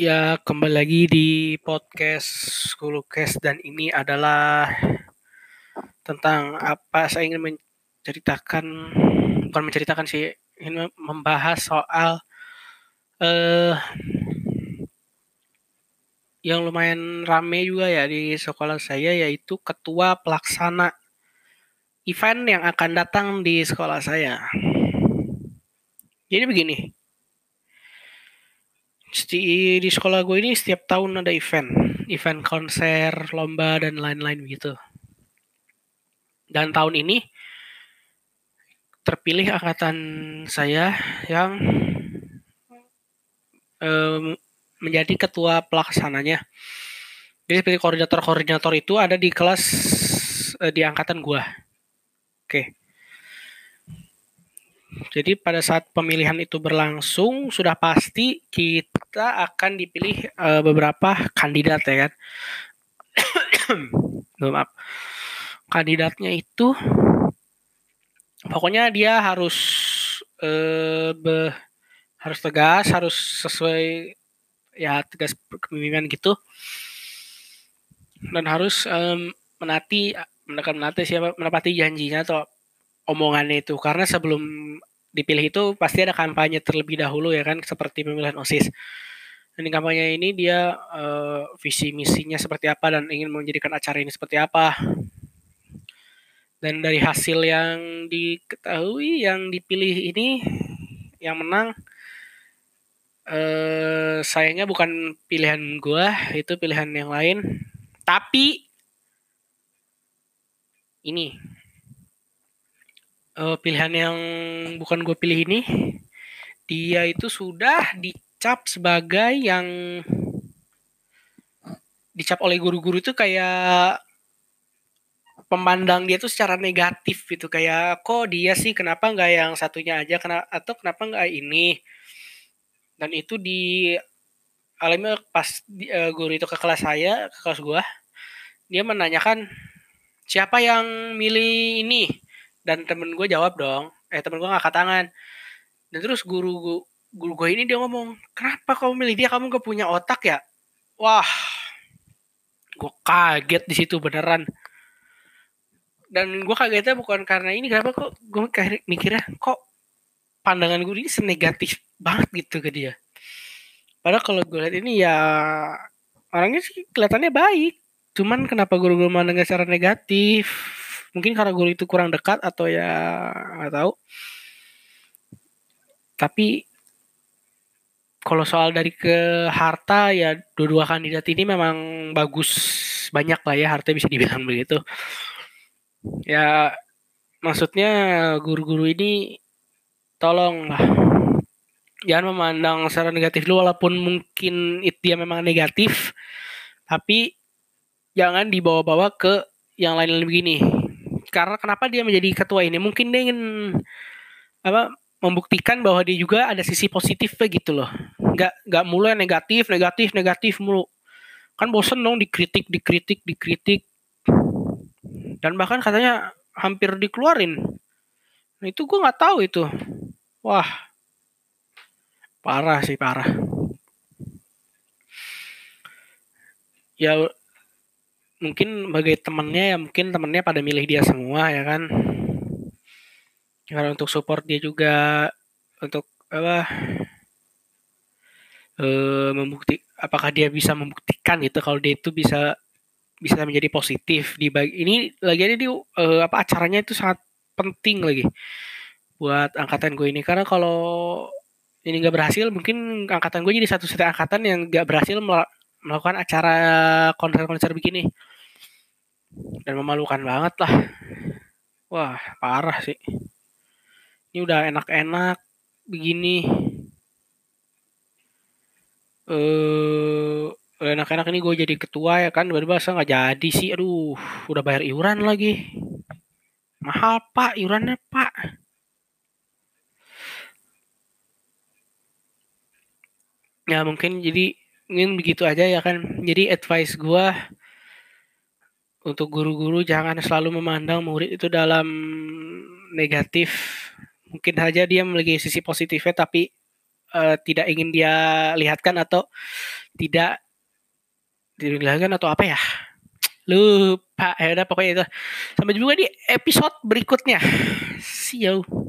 Ya, kembali lagi di podcast Skulukes dan ini adalah tentang apa saya ingin menceritakan bukan menceritakan sih ingin membahas soal eh yang lumayan rame juga ya di sekolah saya yaitu ketua pelaksana event yang akan datang di sekolah saya. Jadi begini, di, sekolah gue ini setiap tahun ada event, event konser, lomba dan lain-lain gitu. Dan tahun ini terpilih angkatan saya yang um, menjadi ketua pelaksananya. Jadi seperti koordinator-koordinator itu ada di kelas uh, di angkatan gua. Oke. Jadi pada saat pemilihan itu berlangsung sudah pasti kita akan dipilih uh, beberapa kandidat ya kan. Maaf. Kandidatnya itu pokoknya dia harus uh, be, harus tegas, harus sesuai ya tegas kepemimpinan gitu dan harus um, menati menekan menati siapa menepati janjinya atau omongannya itu karena sebelum dipilih itu pasti ada kampanye terlebih dahulu ya kan seperti pemilihan osis. Dan di kampanye ini dia uh, visi misinya seperti apa dan ingin menjadikan acara ini seperti apa. Dan dari hasil yang diketahui yang dipilih ini yang menang eh sayangnya bukan pilihan gue itu pilihan yang lain. Tapi ini uh, pilihan yang bukan gue pilih ini dia itu sudah dicap sebagai yang dicap oleh guru-guru itu kayak pemandang dia tuh secara negatif gitu kayak kok dia sih? Kenapa nggak yang satunya aja? Kena atau kenapa nggak ini? Dan itu di alami pas uh, guru itu ke kelas saya ke kelas gua dia menanyakan siapa yang milih ini dan temen gue jawab dong. Eh temen gue ngangkat tangan. Dan terus guru guru gue ini dia ngomong kenapa kamu milih dia? Kamu gak punya otak ya? Wah gue kaget di situ beneran. Dan gue kagetnya bukan karena ini kenapa kok gue mikirnya kok pandangan gue ini senegatif banget gitu ke dia? Padahal kalau gue lihat ini ya orangnya sih kelihatannya baik. Cuman kenapa guru-guru mandangnya secara negatif mungkin karena guru itu kurang dekat atau ya nggak tahu. Tapi kalau soal dari ke harta ya dua-dua kandidat ini memang bagus banyak lah ya harta bisa dibilang begitu. Ya maksudnya guru-guru ini tolong lah jangan memandang secara negatif lu walaupun mungkin itu dia memang negatif tapi jangan dibawa-bawa ke yang lain-lain begini. Karena kenapa dia menjadi ketua ini? Mungkin dia ingin apa membuktikan bahwa dia juga ada sisi positifnya gitu loh. Nggak nggak mulai negatif, negatif, negatif mulu. Kan bosen dong dikritik, dikritik, dikritik. Dan bahkan katanya hampir dikeluarin. Nah itu gue nggak tahu itu. Wah, parah sih parah. Ya mungkin sebagai temennya ya mungkin temennya pada milih dia semua ya kan? Karena untuk support dia juga untuk apa e, membukti apakah dia bisa membuktikan itu kalau dia itu bisa bisa menjadi positif di bagi ini lagi ada di e, apa acaranya itu sangat penting lagi buat angkatan gue ini. Karena kalau ini nggak berhasil mungkin angkatan gue jadi satu satu angkatan yang nggak berhasil melakukan acara konser-konser begini. Dan memalukan banget lah. Wah parah sih. Ini udah enak-enak begini. Eh enak-enak ini gue jadi ketua ya kan tiba-tiba nggak jadi sih. Aduh udah bayar iuran lagi. Mahal pak iurannya pak. Ya mungkin jadi ingin begitu aja ya kan. Jadi advice gue untuk guru-guru jangan selalu memandang murid itu dalam negatif. Mungkin saja dia memiliki sisi positifnya, tapi uh, tidak ingin dia lihatkan atau tidak dilihatkan atau apa ya? Lupa. Ya udah pokoknya itu. Sampai jumpa di episode berikutnya. See you